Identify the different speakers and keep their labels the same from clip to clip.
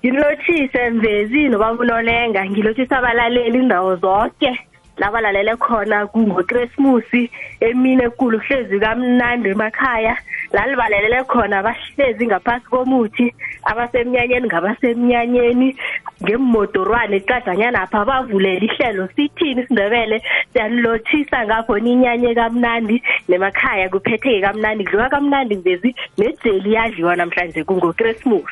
Speaker 1: ngilotshise mvezi nobabunolenga ngilotshisa abalaleli indawo zonke labalalele khona kungokrismusi emini ekulu kuhlezi kamnandi emakhaya lalibalalele khona bahlezi ngaphasi komuthi abasemnyanyeni ngabasemnyanyeni ngemodorwane icadanyana apha bavulele ihlelo sithini isindebele siyanilothisa ngapho ninyanye kamnandi nemakhaya kuphetheke kamnandi kudliwa kamnandi ngezi nejeli yadliwa namhlanje
Speaker 2: kungokrismus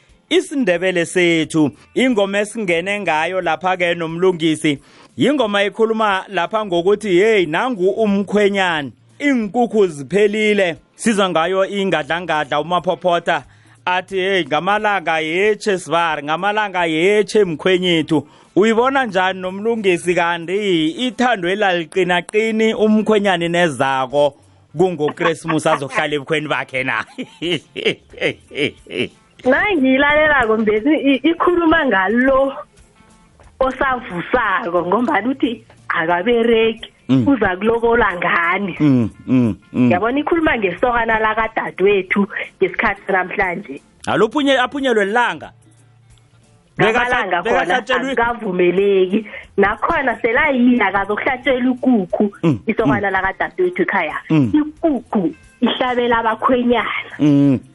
Speaker 2: isindebele sethu ingoma esingene ngayo lapha-ke nomlungisi yingoma ekhuluma lapha ngokuthi heyi nangu umkhwenyana iinkukhu ziphelile sizwa ngayo ingadlangadla umaphophotha athi heyi ngamalanga yetshe sivari ngamalanga yetshe mkhwenyethu uyibona njani nomlungisi kanti ithando elaliqinaqini umkhwenyane nezako kungokrismus azohlala ebukhweni bakhe na
Speaker 1: nangiyilalelako mbezi ikhuluma ngalo osavusako ngombani uthi akabereki
Speaker 2: mm.
Speaker 1: uza kulobola ngani
Speaker 2: mm, mm,
Speaker 1: yabona ikhuluma ngesokana lakadadewethu ngesikhathi namhlanje
Speaker 2: alophunyelwe langa
Speaker 1: ngamalanga khona akavumeleki nakhona selayini akazokuhlatshela ikukhu
Speaker 2: mm,
Speaker 1: isokwana mm. lakadadewethu ekhaya
Speaker 2: mm.
Speaker 1: ikukhu ihlabela abakhwenyana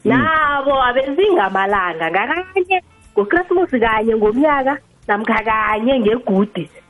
Speaker 1: nabo abezingamalanga ngakanye ngokrismusi kanye ngomnyaka namkha kanye ngegudi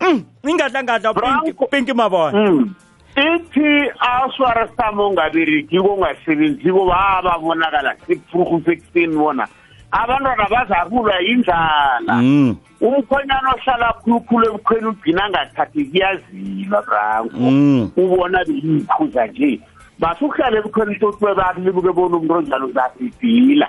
Speaker 3: Mm,
Speaker 2: ingadlangadla
Speaker 3: Branko.
Speaker 2: pinki mabona
Speaker 3: Mm. ithi aswara sami ongabereki kongasebenziko bababonakala sekufuruhu sekuseni bona abantwana bazakulwa yindlala
Speaker 2: Mm.
Speaker 3: umkhonyana ohlala khulukhulu ebukhweni ugcina angathathi kuyazilwa branko
Speaker 2: Mm.
Speaker 3: ubona beyikhuza nje basukuhlala ebukhweni totwe bakulibuke bona umuntu onjalo uzasibhila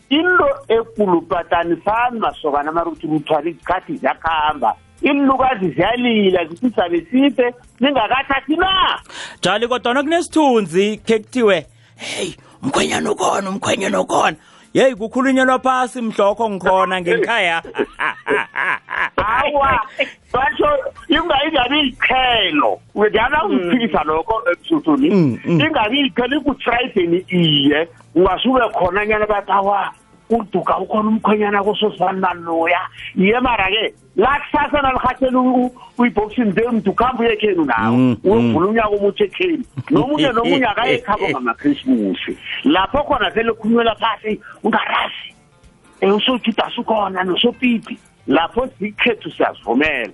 Speaker 3: into ekulu patani fani masokana amaruthi kuthwala izikhathi ziyakuhamba iinlukazi ziyalila zithi sabe side ningakathathi na
Speaker 2: jali kodwana kunesithunzi khe kuthiwe heyi umkhwenyana ukhona umkhwenyana ukhona yeyi kukhulunyelwa phasi mhlokho ngikhona ngenkhaya
Speaker 3: awa basho ingayingabi iziqhelo ngiyana uziphikisa lokho ebusuthuni ingayingabi iziqhelo ikutrayibheni iye ungasube khona nyana bathi awa uduka ukhona umkhwenyana kusosibani naloya ye mara-ke la kusasa nalihathela uyiboxing day mntu ukhambe uye ekhenu nawo
Speaker 2: mm, mm.
Speaker 3: uyovula unyaka omutsha ekhenu nomunye nomunye akayekhabo ngamakhrismusi lapho khona vele khulumela phasi ungarasi um eh, usojudasi ukhona nosopipi lapho sikhethu siyazivumela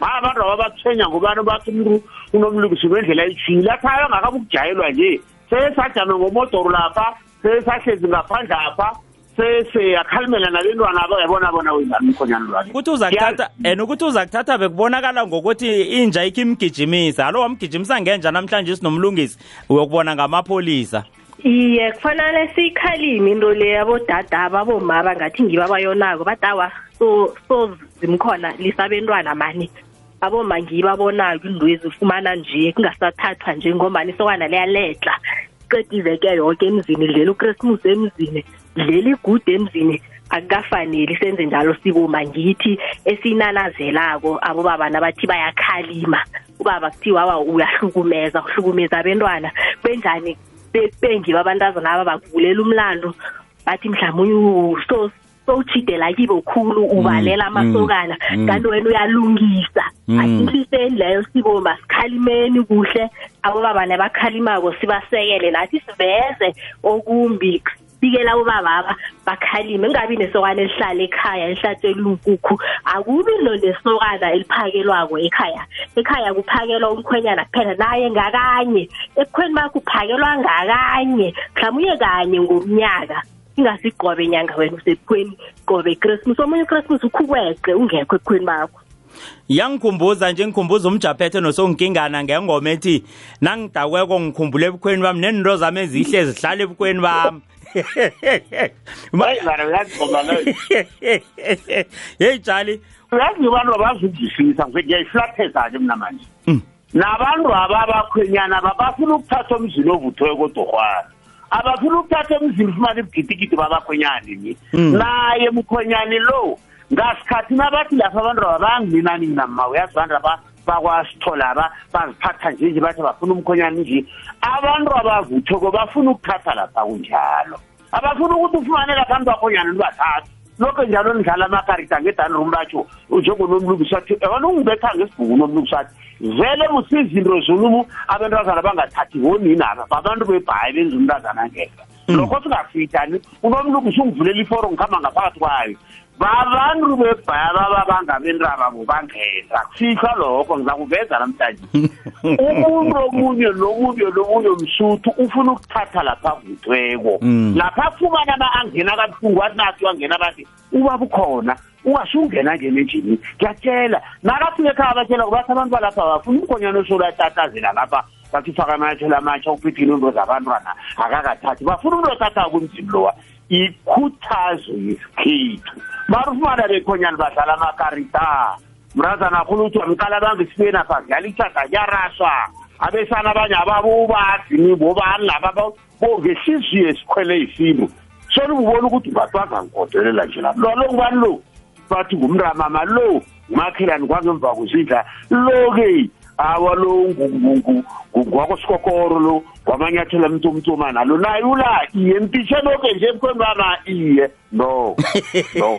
Speaker 3: abantu ababatshwenya ngobani bathi umuntu unomlungisi ngendlela ethile lapha angakabukujayelwa nje sesajame ngomodoro lapha sesahlezi ngaphandle apha sesiyakhalimela nabentwana abo yabona bona wenzani umkhonyana lwakhe
Speaker 2: ukuthi uza kuthatha and ukuthi uza kuthatha bekubonakala ngokuthi inja ikhe imgijimisa alo wamgijimisa ngenja namhlanje sinomlungisi uyokubona ngamapholisa
Speaker 1: iye kufanele siyikhalime into le yabodada babomaba ngathi ngiba bayonako badawa so so zimkhona lisabentwana mani aboma ngiba bonako into ezifumana nje kungasathathwa nje ngombani sokwana liyaletla qeda iveke yonke emzini leli ukresimusi emzini leli gude emzini akukafaneli senze njalo siboma ngithi esinanazelako abobaba nabathi bayakhalima ubaba kuthiwa awa uyahlukumeza uhlukumeza abentwana benjani bengibo abantazana aba bakuvulela umlando bathi mhlawumbe so sowutshidela kibo khulu mm, ubalela mm, amasokana
Speaker 2: mm.
Speaker 1: kanti wena uyalungisa asihliseni leyo siko masikhalimeni kuhle abobabane bakhalimako sibasekele nathi siveze okumbi bikela ubababa bakhalime kungabi nesokana elihlala ekhaya elihlatshe elinkukhu akubi lo nesokana eliphakelwako ekhaya ekhaya kuphakelwa umkhwenyana kuphela naye ngakanye ebukhweni bakho uphakelwa ngakanye mhlawumbe kanye ngomnyaka ingasigobe nyanga wena usebukhweni gobe ikrismus omunye ukrismus ukhukwece ungekho ebukhweni bakho
Speaker 2: yangikhumbuza nje ngikhumbuza umjaphethe nosongikingana ngengoma ethi nangidakweko ngikhumbula ebukhweni bami nento zami ezihle zihlala ebukhweni bami yeyi jali
Speaker 3: uyazi abantu abazuzwisisa ngifethi yayiflatheza-ke mna manje
Speaker 2: mm.
Speaker 3: nabantu aba abakhwenyana babafuna ukuthatha omzini ovuthweko kodorhwana abafuna ukuthatha emzini ufumana ibugidigidi babakhwenyani ni
Speaker 2: hmm.
Speaker 3: naye mkhwenyani lo ngasikhathi nabathi lapha abantu babangininani nginamma uyazi bantu aba bakwasithola aba baziphatha nje nje bathi bafuna umkhonyana nje abantu abavuthoko bafuna ukuthatha lapha kunjalo abafuna ukuthi ufumane ngaphambi kwakho nyana nibathatha lokho njalo nidlala amakarita ngedani room batho njengonomlungisi wathi yona ungibetha ngesibhuku nomlungisi wathi vele musizinto zulumu abentazana bangathathi ngoninaba babantu bebhayi benza umntazana ngeka mm. lokho singafitani unomlungisi ungivulela iforo ngikhamba ngaphakathi kwayo babantu bebhaya baba bangabentaba bobangeza kufihlwa lokho ngizakuveza namhlanje umuntu omunye nomunye nomunye msuthu ufuna ukuthatha lapha kutweko
Speaker 2: mm.
Speaker 3: lapha afumana ma angena kabuhlungu wathi nathi wangena bathi uba bukhona ungasungena nje nenjini ngiyatshela nakafika ekhaya batshela kubathi abantu balapha bafuna umgonyana osolo atatazela lapha bathi ufaka amanyathelo amatsha uphithile into zabantwana akakathathi bafuna umuntu othatha kumzimlowa ikhuthazo yesikhethu barufumana bekhonyana badlala amakarita mrazana khulu uthi amqala bangesibeni apha kudlala ithaga kuyarasha abesana abanye ababobazini bobani laba bongesizwiyo esikhwele isintu solububona ukuthi batwaza ngigodelela nje lapho lolo ngubani lo bathi ngumramama lo makhelani kwangemva kusidla loke awa lo ngwako sikokoro lo wamanyathela mntomntomana lo naye ula iye mpishe loke nje mkhwembana iye no no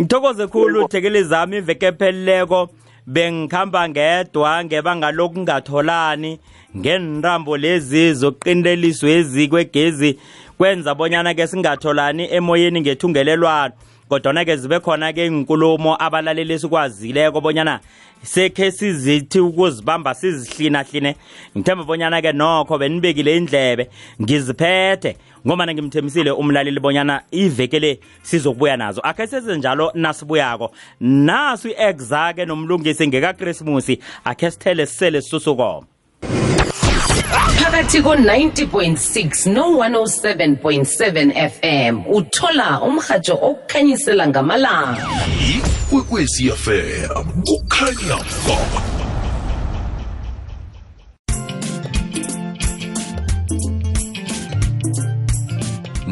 Speaker 2: ngithokoze khulu thekele zami iveke epheleleko bengikhamba ngedwa ngebanga lokungatholani ngenrambo lezi zokuqindeliswa ezikwe gezi kwenza bonyana ke singatholani emoyeni ngethungelelwano kodwana-ke zibe khona-ke iinkulumo abalaleli esikwazileko bonyana sekhe sizithi ukuzibamba sizihlinahlini ngithemba bonyana-ke nokho benibekile indlebe ngiziphethe ngomana ngimthembisile umlaleli bonyana iveke le sizokubuya nazo akhe seze njalo nasibuyako naso i-exa-ke nomlungisi ngekakrismusi akhe sithele sisele sisusukomo
Speaker 4: phakathi ko-90.6 no-107.7 fm uthola umrhatsho okukhanyisela ngamalanga
Speaker 5: ikwekwezi fm kukhanya ba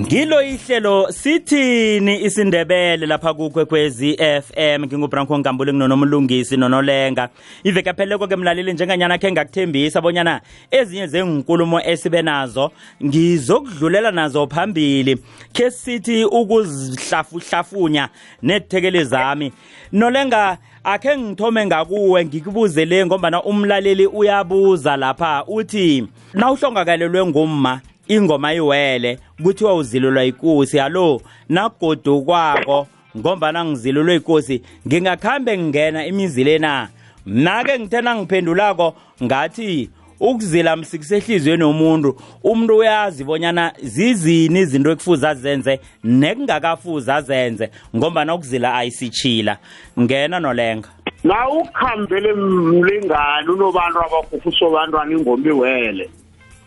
Speaker 2: ngilo ihlelo sithini isindebele lapha kukwekwezi FM ngingubranko ngambule nginonomlungisi nonolenga iveke apheleko ke mlaleli njenganyana khe ngakuthembisa bonyana ezinye zenkulumo esibe nazo ngizokudlulela nazo phambili khe sithi ukuzihlafuhlafunya nethekeli zami nolenga akhe ngithome ngakuwe ngikubuze le ngombana umlaleli uyabuza lapha uthi nawuhlongakalelwe ngumma ingoma iwele kuthiwa uzilulwa ikosi hallo nagodukwako ngombana ngizilelwe ikosi ngingakhambe ngingena imizile na mna-ke ngithe nangiphendulako ngathi ukuzila msikisa ehliziyweni yomuntu umuntu uyazi bonyana zizini izinto ekufuze azenze nekungakafuze azenze ngombana ukuzila ayisitshila ngena nolenga
Speaker 3: na ukuhambele mlingani unobantu abakufuso bantwana ingoma iwele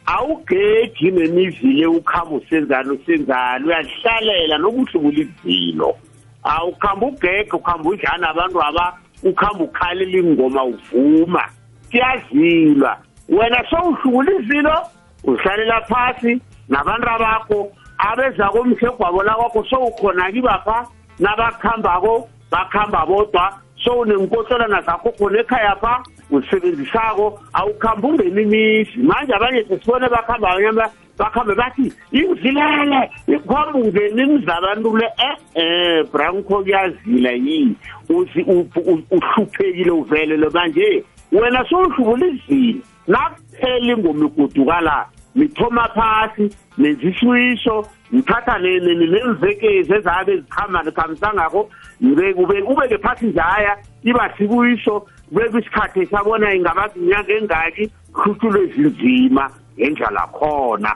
Speaker 3: awugegi nemivile ukhamba usenzani usenzani uyahlalela noma uhlubula izilo awukhamba ugege ukhamba udlala nabantu aba ukhamba ukhalela ingoma uvuma kuyazilwa wena sowuhlubula izilo uzihlalela phasi nabantu abakho abeza komhlogwabo lakwakho sowukhona kibapha nabakuhambako bakhamba bodwa so unenkohlolana zakho khona ekhaya pha usebenzisako awukhambi ungeni imizi manje abanye sesibone bakhamba abanye bakhambe bathi ingizilele ikhomba ungeni imizabantu le e-e branko kuyazila yini uhluphekile uvelele manje wena sowuhlubula izila nakupheli ngomigodukala nithoma phasi nezishwisho ngithatha nemvekezi ezabe zikhamba nikhambisangakho ubeke phasi njaya iba sikuyisho kubeka isikhathi esabona ingaba inyanga engaki hluthulwe zinzima ngendlala khona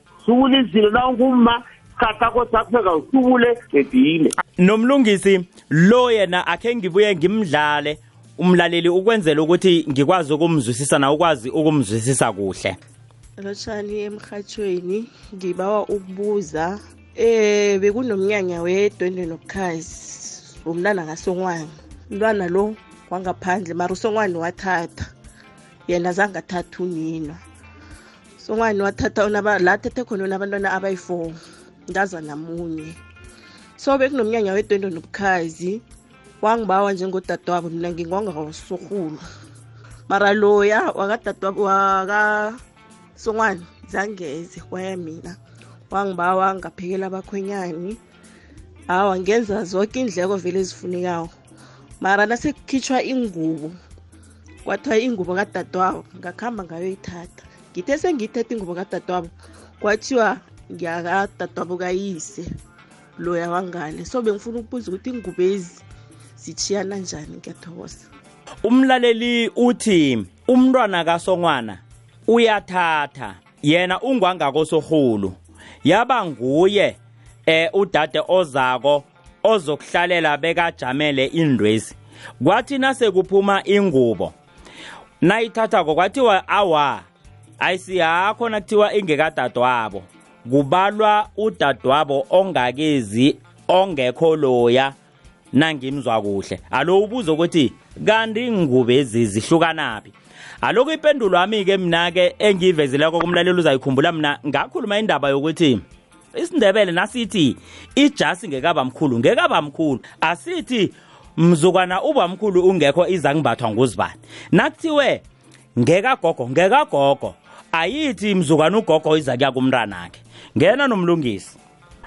Speaker 3: sukulizile na ungumma sakakho sakupheka usubule edile
Speaker 2: nomlungisi lo yena akhe ngibuye ngimdlale umlaleli ukwenzela ukuthi ngikwazi ukumzwisisa na ukwazi ukumzwisisa kuhle
Speaker 6: lotshani emhathweni ngibawa ukubuza eh bekunomnyanya wedwendwe nobukhazi womntana kasongwana umntwana lo wangaphandle mara usongwane wathatha yena zange athatha unina songwani wathatha la athethe khona unabantwana abayi-four ndaza namunye so bekunomnyanya wedwendo nobukhazi wangibawa njengodadewabo mina ngingwangawasorhulu mara loya wakadadewabo wakasongwani zangeze kwaya mina wangibawa ngaphekela abakhwenyani wa hawa ngenza zonke iindleko vele ezifunekawo mara nasekukhitshwa ingubo kwathiwa ingubo kadadewabo ngakuhamba ngayo ithatha ngithe sengiyithatha ingubo kadadewabo kwathiwa ngiyakadadewabo kayise loya wangale so bengifuna ukubuza ukuthi ingubo ezi zitshiyana njani ngiyathokoza
Speaker 2: umlaleli uthi umntwana kasongwana uyathatha yena ungwangako sorhulu yaba nguye eh udade ozako ozokuhlalela bekajamele indwezi kwathi nasekuphuma ingubo nayithathako kwathiwa awa ayisiyakho nakuthiwa ingekadadwabo kubalwa udadwabo ongakezi ongekho loya nangimzwa kuhle alo ubuza ukuthi kanti ingubo ezi zihlukanaphi alokhu ipendulo yami-ke mina-ke engiyivezileko kumlaleli uzayikhumbula mina ngakhuluma indaba yokuthi isindebele nasithi ijasi ngekabamkhulu ngekabamkhulu asithi mzukwana ubamkhulu ungekho izangibathwa nguzibani nakuthiwe ngekagogo ngekagogo ayithi mzukwana ugogo iza kuya kumntanakhe ngena nomlungisi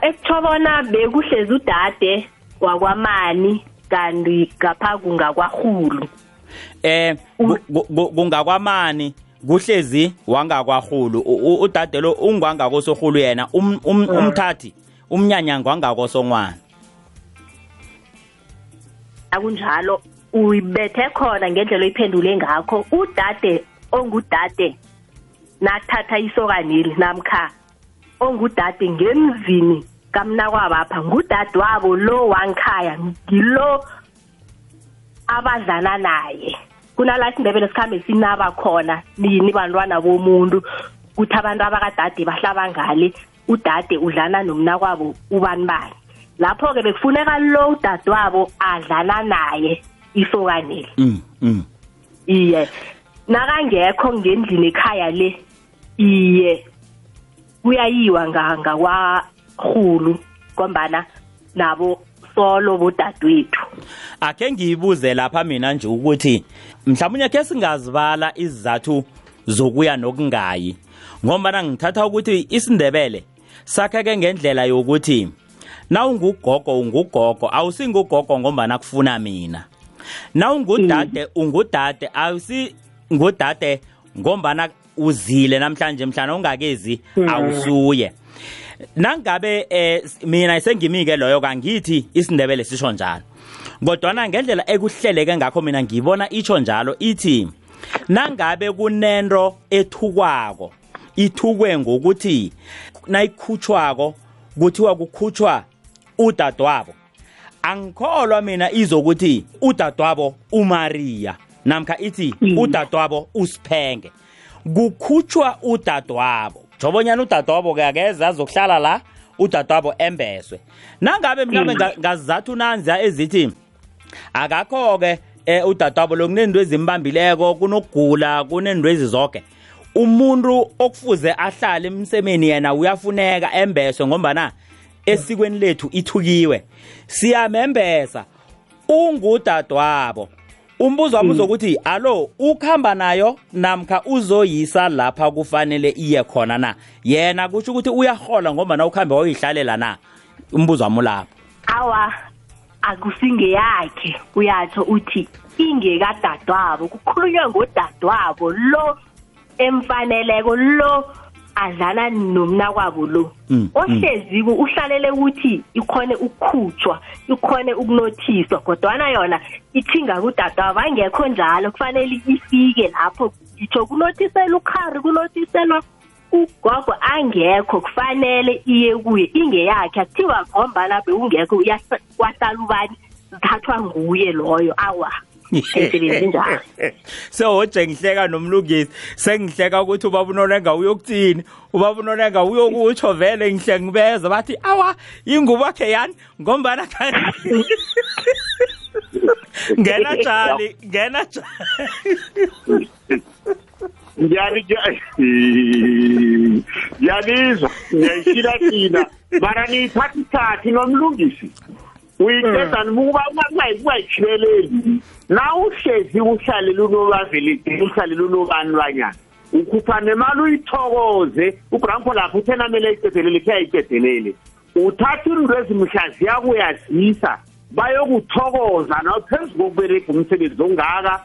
Speaker 1: ekuthiwa bona bekuhlezi udade wakwamani kanti ngapha kungakwarhulu
Speaker 2: eh kungakwamani kuhlezi wangakwarhulu udade lo ungwangakosorhulu yena um, um, mm. umthathi umnyanya ngwangakosongwana
Speaker 1: akunjalo uyibethe khona ngendlela oyiphendule ngakho udade ongudade nathatha isokaneli namkha ongudade ngemzini kamnakwabapha ngudade wabo lo wangikhaya ngilo abadlana naye kunala isindebele sikhambe sinaba khona nini bantwana bomuntu kuthi abantu abakadade bahlaba ngale udade udlana nomnakwabo ubani bani lapho-ke bekufuneka lo udadewabo adlala naye isokaneli
Speaker 2: mm, mm.
Speaker 1: iye nakangekho ngendlini ekhaya le iye kuyayiwa ngakwakhulu ngombana nabo solo bodadwethu
Speaker 2: akhe ngiyibuze lapha mina nje ukuthi mhlawumnye khe singazibala izizathu zokuya nokungayi ngombana ngithatha ukuthi isindebele sakheke ngendlela yokuthi nawungugogo ungugogo awusingugogo ngombana kufuna mina nawungudade mm. ungudade awusi ngudade ngombana uzile namhlanje mhlana ungakezi hmm. awusuye nangabe eh mina isengimike loyo kangithi isindebele sisho njalo kodwana ngendlela ekuhleleke ngakho mina ngibona itsho njalo ithi nangabe kunento ethukwako ithukwe ngokuthi nayikhutshwako kuthiwa kukhutshwa udadewabo angikholwa mina izokuthi udadwabo umariya namkha ithi mm. udadwabo usiphenge kukhutshwa udadwabo jobonyana udadwabo ke akeze azokuhlala la udadwabo embeswe nangabe mhlawumbe mm. ngazizathu nanza ezithi akakho-ke eh udadwabo lokunento ezimbambileko kunokugula kunento ezizoke umuntu okufuze ahlale emsemeni yena uyafuneka embeswe ngombana esikweni lethu ithukiwe siyamembeza ungudadwabo umbuzo wami mm. uzokuthi alo ukhamba nayo namkha uzoyisa lapha kufanele iye khona na yena kusho ukuthi uyahola ngombana ukhambe wayoyihlalela na umbuzo wami ulapho
Speaker 1: awa akusingeyakhe uyatsho uthi ingekadadwabo kukhulunywa ngodadwabo lo emfaneleko lo adlala nomnakwabo lo
Speaker 2: mm, mm.
Speaker 1: ohleziko uhlalele ukuthi ikhone ukukhutshwa ikhone ukunothiswa kodwana yona ithinga kudadwabo angekho njalo kufanele ifike lapho ngitsho kunothisela ukhari kunothiselwa ugogo angekho kufanele iye kuye ingeyakhe akuthiwa ngombana bewungekho kwahlala ubani zithathwa nguye loyo awa emsebenzini njalo
Speaker 2: sehoje ngihleka nomlungisi sengihleka ukuthi ubaba unolenga uyokuthini ubaba unolenga uyokutsho vele ngihle ngibeza bathi awa ingubo yakhe yani ngombana ngena jali ngena jali
Speaker 3: Njani ja- Ngiyanizwa, ngiyayishila thina. Mara niyithatha isikhathi nomlungisi. Uyiqeda nibuka ungayishileleli. Na uhlezi uhlalele unobaveli, uhlalele unobani banyana. Ukhupha nemali uyithokoze, uBrampo lapho uthe namele ayiqedelele, khe ayiqedelele. Uthatha into ezimhla ziyakuyazisa. bayokuthokoza nawe phezu kokubereka umsebenzi ongaka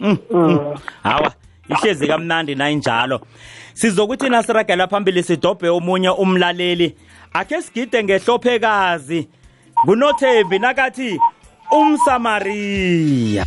Speaker 3: mm, mm. mm.
Speaker 2: hawa ihlezi kamnandi nayinjalo sizokuthi nasiragela phambili sidobhe omunye umlaleli akhe sigide ngehlophekazi ngunothembi nakathi umsamariya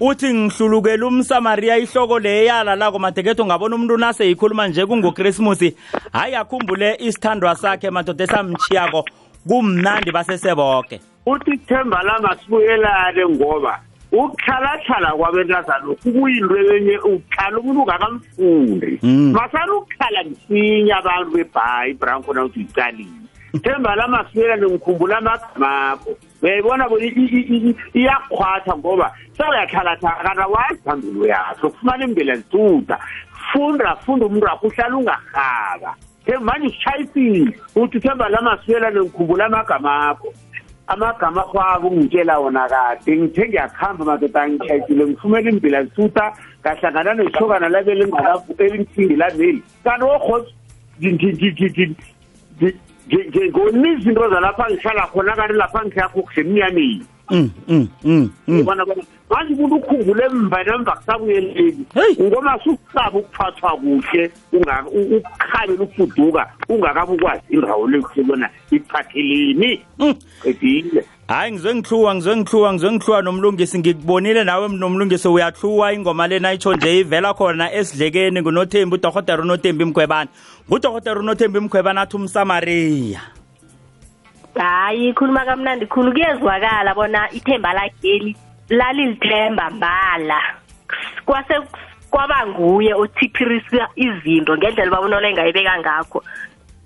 Speaker 2: uthi ngihlulukela umsamariya ihloko le yalalako madeketo ngabona umuntu nase yikhuluma nje kungokrismusi hhayi akhumbule isithandwa sakhe madoda esamchiyako kumnandi baseseboke
Speaker 3: uthi ithemba langa sibuyelane ngoba ukuhlalahlala kwabentazana kubuyinto enye ukukhala umuntu ungakamfundi
Speaker 2: hmm.
Speaker 3: masana ukukhala msinya abantu bebhayi ibranko nawuthi uyiqalile themba lamasiyela nengikhumbula amagama akho uyayibona bona iyakhwatha ngoba sewuyathalathakana wazi phambili uyaso kufumana imbela zithuda funda funda umuntu wakho uhlala ungarhaba manje usishayisile uthi themba lamaswela nengikhumbula amagama akho amagama akhwako ungitshela wona kade ngithe ngiyakuhamba madoda angishayisile ngifumela imbila zithuta ngahlangana neshokana labe elingalavu elingithingilazeli kanti wohothi ngona izinto zalapha ngihlala khona kanti lapha ngiyakho kusemnyameni
Speaker 2: mm, mm, mm,
Speaker 3: bona bona manje umuntu ukhumbule emva nemva kusabuyeleli ngoma sukusaba ukuphathwa kuhle ukukhabela ukufuduka ungakabukwazi indawo le kuselona
Speaker 2: iphatheleni
Speaker 3: qedile
Speaker 2: hayi ngizwe ngihluwa ngizwe ngihluwa ngizwe ngihluwa nomlungisi ngikubonile nawe nomlungisi uyahluwa ingoma lena itsho nje ivela khona esidlekeni ngunothembi udorhotera unothembi mgwebane ngudokotela unothembi mkhweba nathi umsamariya
Speaker 1: hayi khuluma kamnandi khulu kuyezwakala bona ithemba lakeli lalilithemba mbala kwase kwaba nguye othiphirisa izinto ngendlela babona olengayibeka ngakho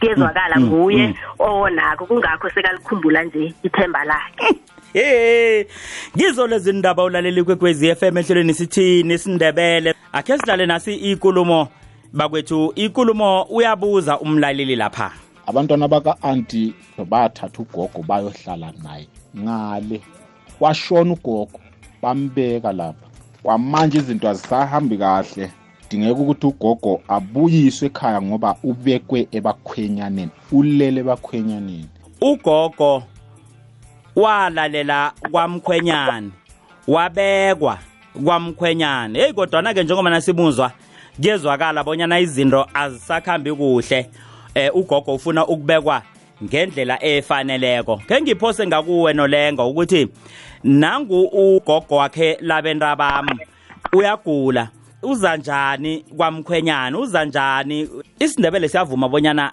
Speaker 1: kuyezwakala
Speaker 2: mm, mm,
Speaker 1: nguye
Speaker 2: mm.
Speaker 1: owonako kungakho sekalikhumbula nje ithemba lakhe
Speaker 2: Hey ngizo lezi ndaba ulaleli kwekwezi FM ehlelweni sithini isindebele akhe sidlale nasi ikulumo bakwethu ikulumo uyabuza umlaleli lapha
Speaker 7: abantwana baka-anti bathatha ugogo bayohlala naye ngale kwashona ugogo bambeka lapha kwamanje izinto azisahambi kahle kudingeka ukuthi ugogo abuyiswe ekhaya ngoba ubekwe ebakhwenyaneni ulele ebakhwenyaneni
Speaker 2: ugogo walalela kwamkhwenyana wabekwa kwamkhwenyana heyi kodwana-ke njengoba nasibuzwa kuyezwakala bonyana izinto azisakhambi kuhle eh ugogo ufuna ukubekwa ngendlela efaneleko ngengiphose ngakuwe nolenga ukuthi nangu ugogo wakhe labentabam uyagula uza njani kwamkhwenyana uza njani isindebele siyavuma bonyana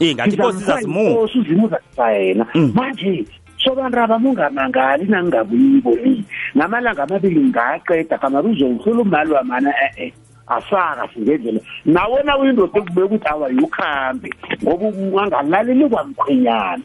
Speaker 2: ingathi ikosi izazimuka uzimu
Speaker 3: uzakuba yena
Speaker 2: mm.
Speaker 3: manje sobanraba mungamangali nangingabuyibo ni ngamalanga amabili ngaqeda kamari uzongihlula umali wamana e-e eh, asaka singendlela nawona uyindoda ekubeka ukuthi awa yukhambe ngoba angalaleli kwamkhwenyana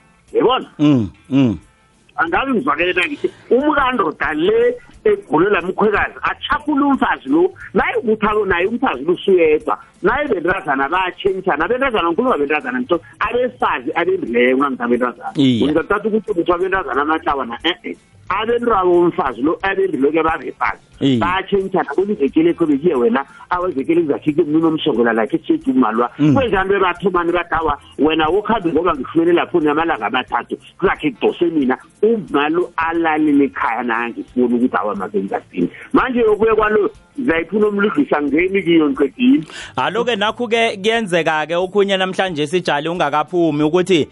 Speaker 3: yebona
Speaker 2: mm mm
Speaker 3: angazi ngizwakele nangithi umkandoda le egulela mkhwekazi achaphula umfazi lo naye kuthalo naye umfazi lusuyedwa naye bentazana bayatshentshana abentazana ngikhuluma bentazana ngitho abefazi abendileko nangitha abentazana ngizathatha ukuthi kuthiwa abentazana amahlawana e-e abentwabo umfazi lo abendiloke babefazi batshentshana kulizekele khobe kuye wena awezekele kuzathi kumnini omsongola lakhe sitshedi umalwa
Speaker 2: mm.
Speaker 3: kwenjani bebathumani badawa wena ukhambe ngoba ngifumene lapho namalanga amathathu kuzakhe kudose mina umalo alalele ekhaya nangifuni ukuthi awa makengasini manje okuye kwalo zayiphula umlugisa ngeni kiyo ngiqedile
Speaker 2: alo-ke nakho-ke kuyenzeka-ke okhunye namhlanje sijale ungakaphumi ukuthi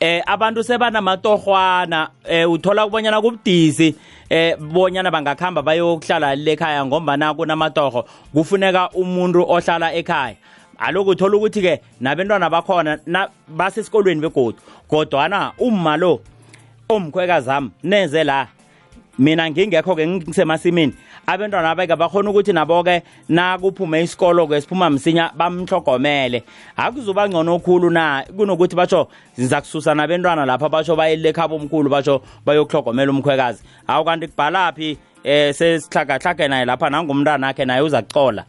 Speaker 2: eh abantu sebanamatorhwana eh uthola kubonyana kubudisi eh bonyana bangakhamba bayokuhlala lekhaya ngombana kunamatorho kufuneka umuntu ohlala ekhaya aloku uthola ukuthi-ke nabentwana bakhona basesikolweni begodu kodwana umma lo omkhwekazami neze la mina ngingekho-ke ngisemasimini abantwana abeke bakhona ukuthi nabo-ke nakuphume isikolo-ke siphuma msinya bamhlogomele akuzuba ngcono okhulu na kunokuthi basho ziza kususa nabentwana lapha basho bayelile ekhaba omkhulu basho bayokuhlogomela umkhwekazi hawu kanti kubhalaphi um eh, sesihlagahlage naye lapha nangumntana akhe naye uza kucola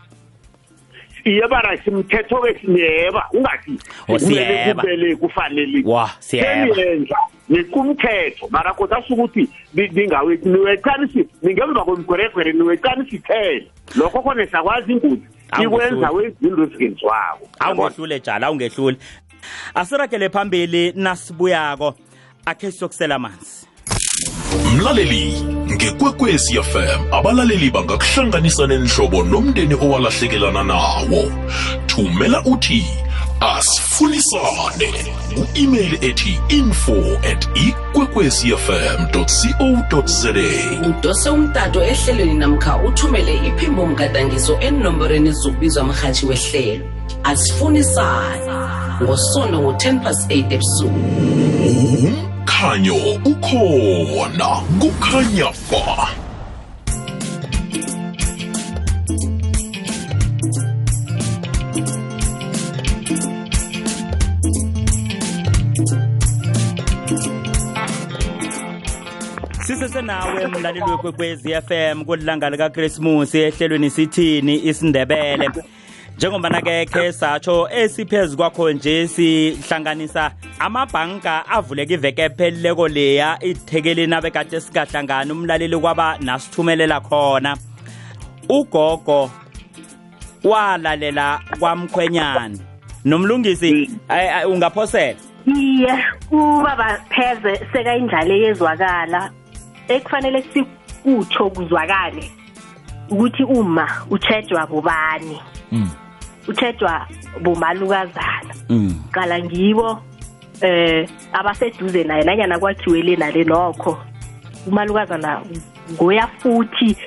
Speaker 3: iye bara simthetho ke siyeba ungathi
Speaker 2: Oh, siyeba.
Speaker 3: kumele kufanele
Speaker 2: Wa, siyeba.
Speaker 3: Seniyenza, nikumthetho mara kodwa asuke ukuthi ni- ningawe niwecani si ningemva kwemgweregwere niwecani sithele lokho khona sakwazi ingozi
Speaker 2: Awu,
Speaker 3: ikwenza Msulu. wezinto ezingenziwako
Speaker 2: awungehlule jala awungehlule asiragele phambili nasibuyako akhe siyokusela amanzi
Speaker 5: mlaleli ngekwekwezi fm abalaleli bangakuhlanganisa nenhlobo nomndeni owalahlekelana nawo thumela uthi asifunisane ku-email ethi info at ikwekwecfm co za
Speaker 4: udose umtato ehlelweni namkha uthumele iphimbo mgadangiso enomborweni zokubizwa mrhatshi wehlelo asifunisani ngosondo ngo-10 plus 8 ebusuku
Speaker 5: umkhanyo ukhona kukhanya fa
Speaker 2: sisesenawe mlaleli wekwekwezi fm kulilanga likakrismusi ehlelweni sithini isindebele njengombana-ke khe satsho esiphezu kwakho nje sihlanganisa amabhanka avuleka iveke ephelileko leya ithekeleni abekade singahlangani umlaleli kwaba nasithumelela khona ugogo walalela kwamkhwenyana nomlungisi mm. ungaphosela
Speaker 1: iye kubaba pheze sekayindlala eyezwakala ekufanele sikutsho kuzwakale ukuthi uma utshejwa bobani mm. utshejwa bomalukazana
Speaker 2: mm.
Speaker 1: qala ngibo eh abaseduze naye nanyana kwakhiwe le nale nokho umalukazana ngoya futhi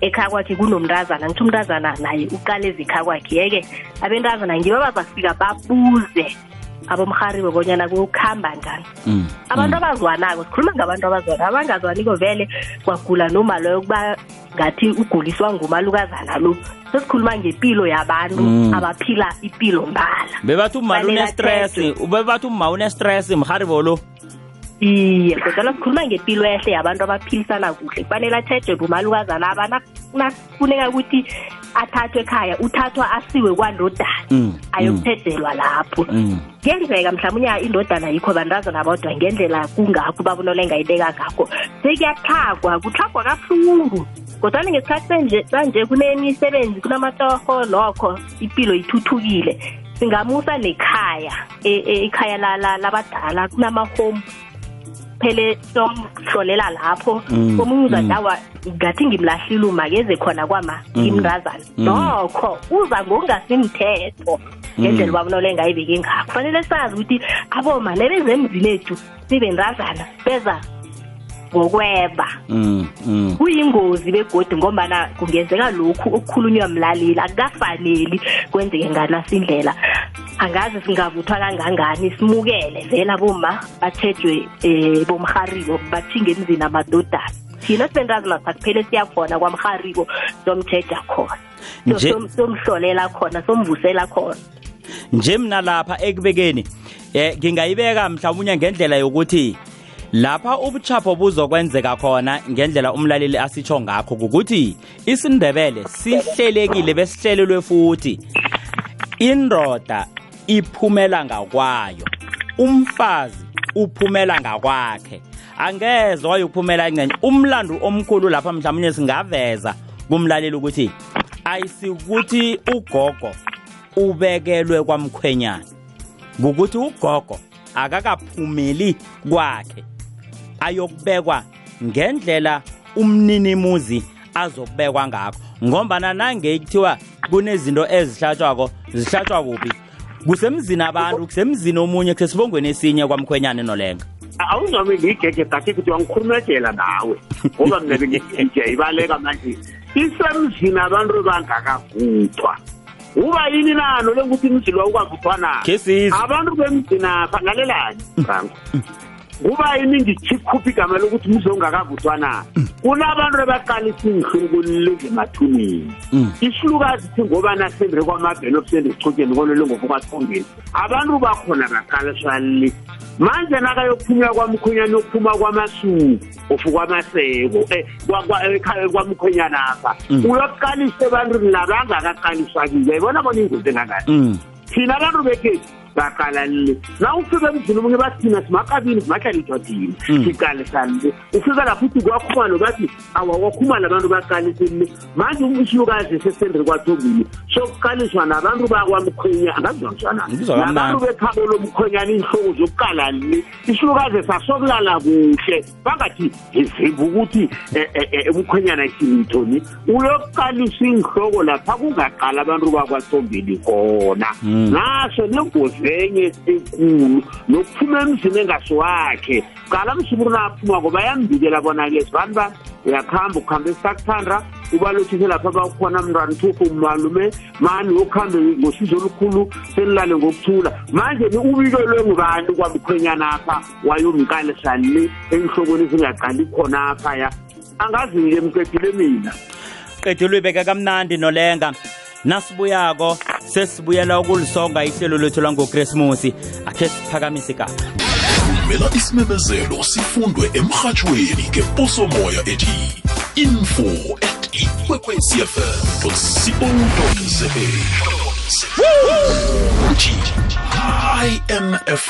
Speaker 1: ekhaya kwakhe kunomntazana ngithi umntazana naye uqala ezikhaya kwakhe yeke abentazana ngibo abazafika babuze abomharibo bonyana kukhamba njani
Speaker 2: mm.
Speaker 1: abantu mm. abazwanako sikhuluma ngabantu abazwana abangazwaniko vele kwagula noma loyo kuba ngathi uguliswa ngumalukazana lo sesikhuluma ngempilo yabantu
Speaker 2: mm.
Speaker 1: abaphila ipilo mbala
Speaker 2: bebathi umma unestress bebathi umma unestress mharibo lo
Speaker 1: iye kodwana sikhuluma ngempilo ehle yabantu abaphilisana kuhle kufanele athethe bomalukazana aba nakufuneka ukuthi athathwe ekhaya uthathwa asiwe kwandodana
Speaker 2: mm,
Speaker 1: ayokuthethelwa mm. lapho
Speaker 2: mm.
Speaker 1: kuyenzeka mhlawumbe indodana yikho bantazana bodwa ngendlela kungakho babonole engayibeka ngakho sekuyathagwa kuthagwa kabuhlungu kodwana ngesikhathi sanje sanje kunemisebenzi kunamatorho nokho impilo ithuthukile singamusa nekhaya e, e, ikhaya labadala kunama-home phele sokuhlolela lapho
Speaker 2: mm,
Speaker 1: omunye
Speaker 2: mm.
Speaker 1: awa ngathi ngimlahlile umakeze khona kwama
Speaker 2: mm.
Speaker 1: ngimrazana nokho uza ngokungasimthetho ngendlela ubabulole ngayibeke ngakho kufanele sazi ukuthi aboma nebezemzini ethu sibentazana beza ngokweba
Speaker 2: mm, mm.
Speaker 1: kuyingozi begodi ngombana kungenzeka lokhu okukhulunywa mlaleli akukafaneli kwenzeke nganasindlela angazi singavuthwa kangangani simukele vela boma batshejwe um eh, bomharibo bathinge emzini amadodana thina sibentazi masakuphele siyakhona kwamharibo somtshejha khona somhlolela khona somvusela khona
Speaker 2: nje mina lapha ekubekeni eh ngingayibeka mhlawumnye ngendlela yokuthi lapha ubuchapho buzokwenzeka khona ngendlela umlaleli asitsho ngakho ukuthi isindebele sihlelekile besihlelelwe futhi indoda iphumela ngakwayo umfazi uphumela ngakwakhe angeze wayophumela ingcenye umlando omkhulu lapha mhlawumbe singaveza kumlaleli ukuthi ayisikuthi ugogo ubekelwe kwamkhwenyana ngokuthi ugogo akakaphumeli kwakhe ayokubekwa ngendlela umninimuzi azokubekwa ngakho ngombana nange kuthiwa kunezinto ezihlatshwako zihlatshwa kuphi kusemzini abantu kusemzini omunye kusesibongweni esinye kwamkhwenyane nolenga
Speaker 3: awungcome ngiyigege bhati kuthi wangikhulumejela nawe ngoba mina bengigege ibaleka manje isemzini abantu bangakavuthwa uba yini nalo lengukuthi imzini wawukavuthwa na abantu bemzinapha lalelani franco kuba yini ngikhipha igama lokuthi umzi ongakavuthwa na mm. kunabantu abaqalisa iinhlukulu ngemathuneni
Speaker 2: mm.
Speaker 3: isilukazi thi ngoba nasendre kwamabheni obusende sichotsheni kolo lengokubathombeni abantu bakhona baqaliswa le manje nakayophumula kwamkhonyana yokuphuma kwamasuku ofu kwamaseko eh, eh, kwamkhonyana apha mm. uyokuqalisa ebantwini labangakaqaliswa kiyo yayibona bona ingozi engangani thina abantu bekhethu baqala le na ufika emzini omunye bathina simakabini simahlala idodini hmm. siqalisani le ufika lapho uthi kwakhumalo bathi awawakhumala abantu baqalisini le manje umshiyukazi sesendri kwathombile sokuqaliswa nabantu bakwamkhwenya angazizwamsanabantu bekhabo lomkhwenyana iinhloko zokuqalani le ishilukazi sasokulala kuhle bangathi ngizimba ukuthi eh, eh, eh, umkhwenyana isilithoni uyokuqalisa inhloko lapha kungaqala abantu bakwasombili khona hmm. ngasho nengozi enye enkulu nokuphuma emzini engaso wakhe qala msukuru naphuma ngoba yambikela bona-ke sibantu ba uyakuhamba ukuhamba esisakuthanda ubalothise lapha bakhona mntwana uthufu umalume mani wokuhambe ngosizo olukhulu senilale ngokuthula manje ni ubikelwe ngubani kwamkhwenyanapha wayongiqalisa le enhlokweni singaqali khona phaya angazi nje mqedile mina
Speaker 2: qedile uyibeka kamnandi nolenga nasibuyako sesibuyela ukulisonga ihlelo lethu langokrismusi akhe siphakamise igama
Speaker 5: vumela isimemezelo sifundwe emrhatshweni ngeposomoya ethi info at ikwekwecfm co za
Speaker 2: uthi imf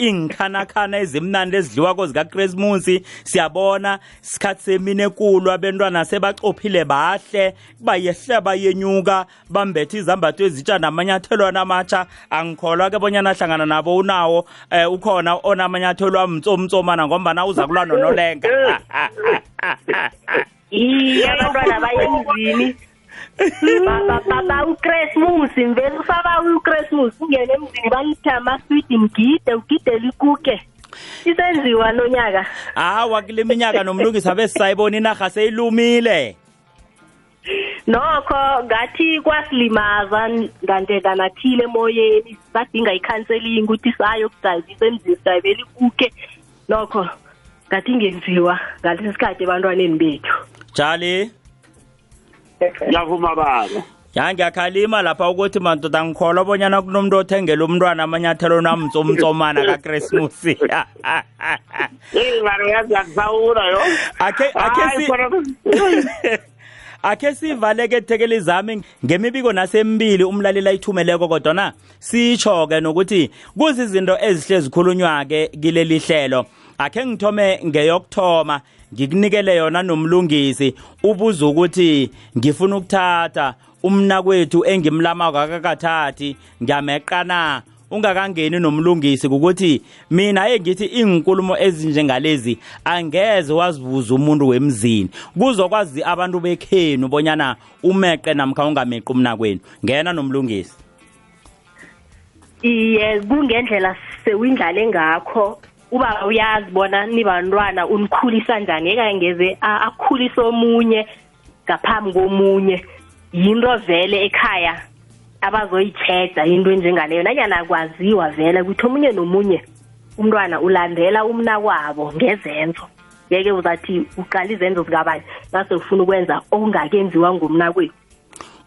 Speaker 2: iinkhanakhana ezimnandi ezidliwako zikakrismusi siyabona sikhathi semini ekulu abentwana sebacophile bahle bayehla bayenyuka bambethe izambatho ezitsha namanyathelwana amatsha angikholwa ke bonyana hlangana nabo unawo um ukhona onamanyathelo amtsomtsomana ngombana uza kulwa nonolenga
Speaker 1: iye abantwana baye emzini baba baba uChristmas ngivele usaba uChristmas ungene emzini bangithe amaswidi ngigide ugidele ikuke isenziwa nonyaka
Speaker 2: hawa kule minyaka nomlungisi abesisayibona inarha seyilumile
Speaker 1: nokho ngathi kwasilimaza ngandlela nathile emoyeni sadinga i-counseling ukuthi sayokudayivisa emzini sidayivela ikuke nokho ngathi ngenziwa ngalesi sikhathi ebantwaneni bethu
Speaker 2: jali
Speaker 3: ngiyavuma baba
Speaker 2: ya ngiyakhalima lapha ukuthi mandoda ngikholwa bonyana kunomuntu othengela umntwana amanyathelo namtsomtsomana kakrismusi akhe sivaleke ethekeli zami ngemibiko nasemibili umlaleli ayithumeleko kodwana sitsho-ke nokuthi kuzizinto ezihle zikhulunywa-ke kileli hlelo akhe ngithome ngeyokuthoma ngikunikele yona nomlungisi ubuza ukuthi ngifuna ukuthatha umnakwethu engimlamako akakathathi ngiyameqana ungakangeni nomlungisi ukuthi mina engithi izinkulumo ezinjengalezi angeze wazibuza umuntu wemzini kuzokwazi abantu bekhenu bonyana umeqe namkha ungameqi umna kwenu ngena nomlungisi
Speaker 1: iye kungendlela sewindlale ngakho ubaba uyazi bona nibantwana unikhulisa njani ekangeze akhulise omunye ngaphambi komunye yinto vele ekhaya abazoyitsheda into enjengaleyo nanyana akwaziwa vele ukuthi omunye nomunye umntwana ulandela umnakwabo ngezenzo yeke uzathi uqala izenzo zikabani ngase ufuna ukwenza okungakenziwa ngumnakwethu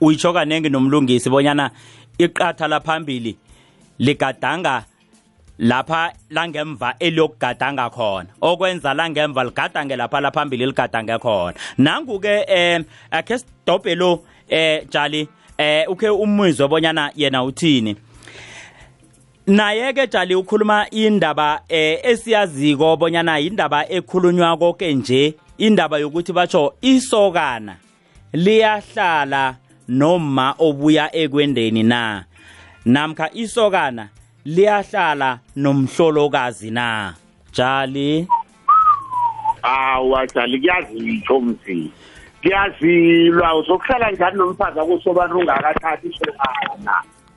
Speaker 2: uyitsho kaningi nomlungisi bonyana iqatha laphambili ligadanga lapha langemva eliyokugadanga khona okwenza langemva ligadange lapha laphambili ligadange khona nangu-ke um akhe sidobhe lo um jali um ukhe umizwe bonyana yena uthini naye-ke jali ukhuluma indaba um esiyaziko bonyana yindaba ekhulunywa koke nje indaba yokuthi batsho isokana liyahlala noma obuya ekwendeni na namkha isokana liyahlala nomhlolokazi na jali
Speaker 3: awa jali kuyazitsho mzini kuyazilwa uzokuhlala njani nomfazi akusobana ungakathathi isokana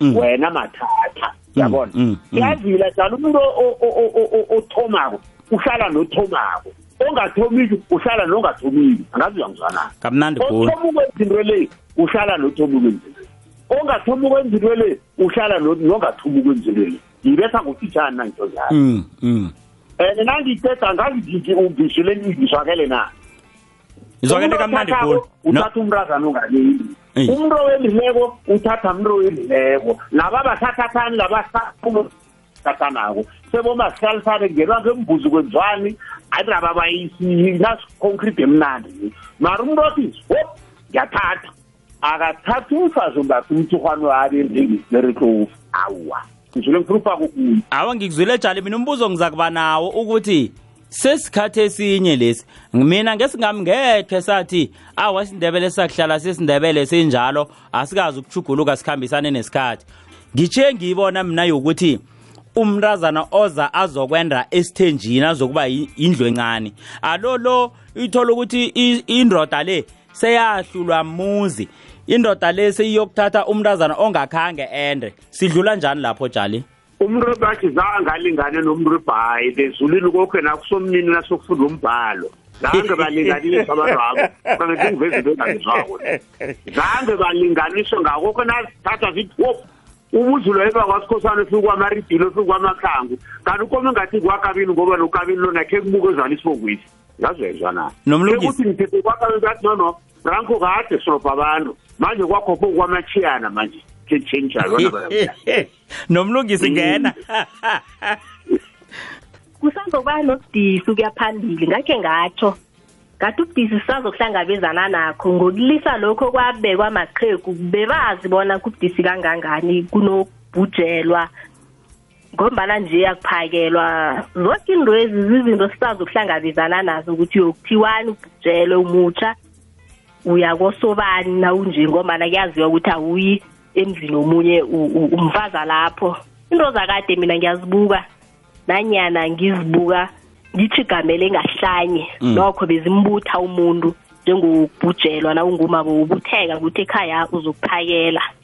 Speaker 2: mm.
Speaker 3: wena mathatha mm, yabona
Speaker 2: mm,
Speaker 3: yazila njalo umuntu othomako uhlala nothomako ongathomile uhlala nongathomile angazi uyangizwanani
Speaker 2: kamnandi khulu
Speaker 3: othoma ukwenza into le uhlala nothoma ukwenza into le ongathoma ukwenza into le uhlala nongathoma ukwenza into le ngibetha ngotitshani nangito njalo and
Speaker 2: mm, mm.
Speaker 3: eh, nangiqeda ngangididi ubishile ngizwakele na
Speaker 2: izwakele kamnandi khulu
Speaker 3: uthatha umntazana
Speaker 2: ungaleli
Speaker 3: umntu owendileko uthatha mntu owendileko laba bathathathani labasaathanako sebomasihlalifane ngelwa ngembuzi kwenziwani ayilaba bayisi nasiconcrete emnandi mara umntu othi hop ngiyathatha akathathi umfazi ongakho ukuthi uhwani wabe njengesiberitlou awa ngizule ngiphulupha kokuye
Speaker 2: awa ngikuzwile jali mina umbuzo ngiza kuba nawo ukuthi sesikhathi esinye lesi mina ngesingami ngekhe sathi awa isindebele sakuhlala sesindebele sinjalo asikazi ukuchuguluka sikhambisane nesikhathi ngitshe ngiyibona mina yokuthi umntazana oza azokwenda esithenjini azokuba indlu encane alo lo ithola ukuthi indoda le seyahlulwa muzi indoda le seyiyokuthatha umntazana ongakhange ende sidlula njani lapho jali
Speaker 3: umuntu obathi zange alingane nomuntu webhayi bezulwini kokhe nakusomnini nasokufunda umbhalo zange balinganiswe abantu abo kangithi ngiveza into engangizwako zange balinganiswe ngakokho nazithatha zithi wop ubuzulu eba kwasikhosana ufike kwamaribhilo ufike kwamakhangu kanti ukoma ingathi kwakabini ngoba nokabini lona khe kubuke ezwana isibokwisi ngazwezwa na
Speaker 2: nomlungisi
Speaker 3: ngithethe kwakangathi no no ranko kade siropa abantu manje kwakho bokwamachiyana manje change
Speaker 2: nomlungisi ngena
Speaker 1: kusazokuba nobudisi ukuya phambili ngakhe ngatsho ngathi ubudisi sisazokuhlangabezana nakho ngokulisa lokho kwabekwa maqhegu bebazi bona kubudisi kangangani kunobhujelwa ngombana nje akuphakelwa zonke into ezi zizinto sisazi ukuhlangabezana nazo ukuthi uyokuthiwani ubhujelwe umutsha uyakosobani nawunje ngombana kuyaziwa ukuthi awuyi emzini omunye umfaza lapho into zakade mina ngiyazibuka nanyana ngizibuka ngithi igamele engahlanye mm. nokho bezimbutha umuntu njengokubhujelwa nawungumabo ubutheka ukuthi ekhaya uzokuphakela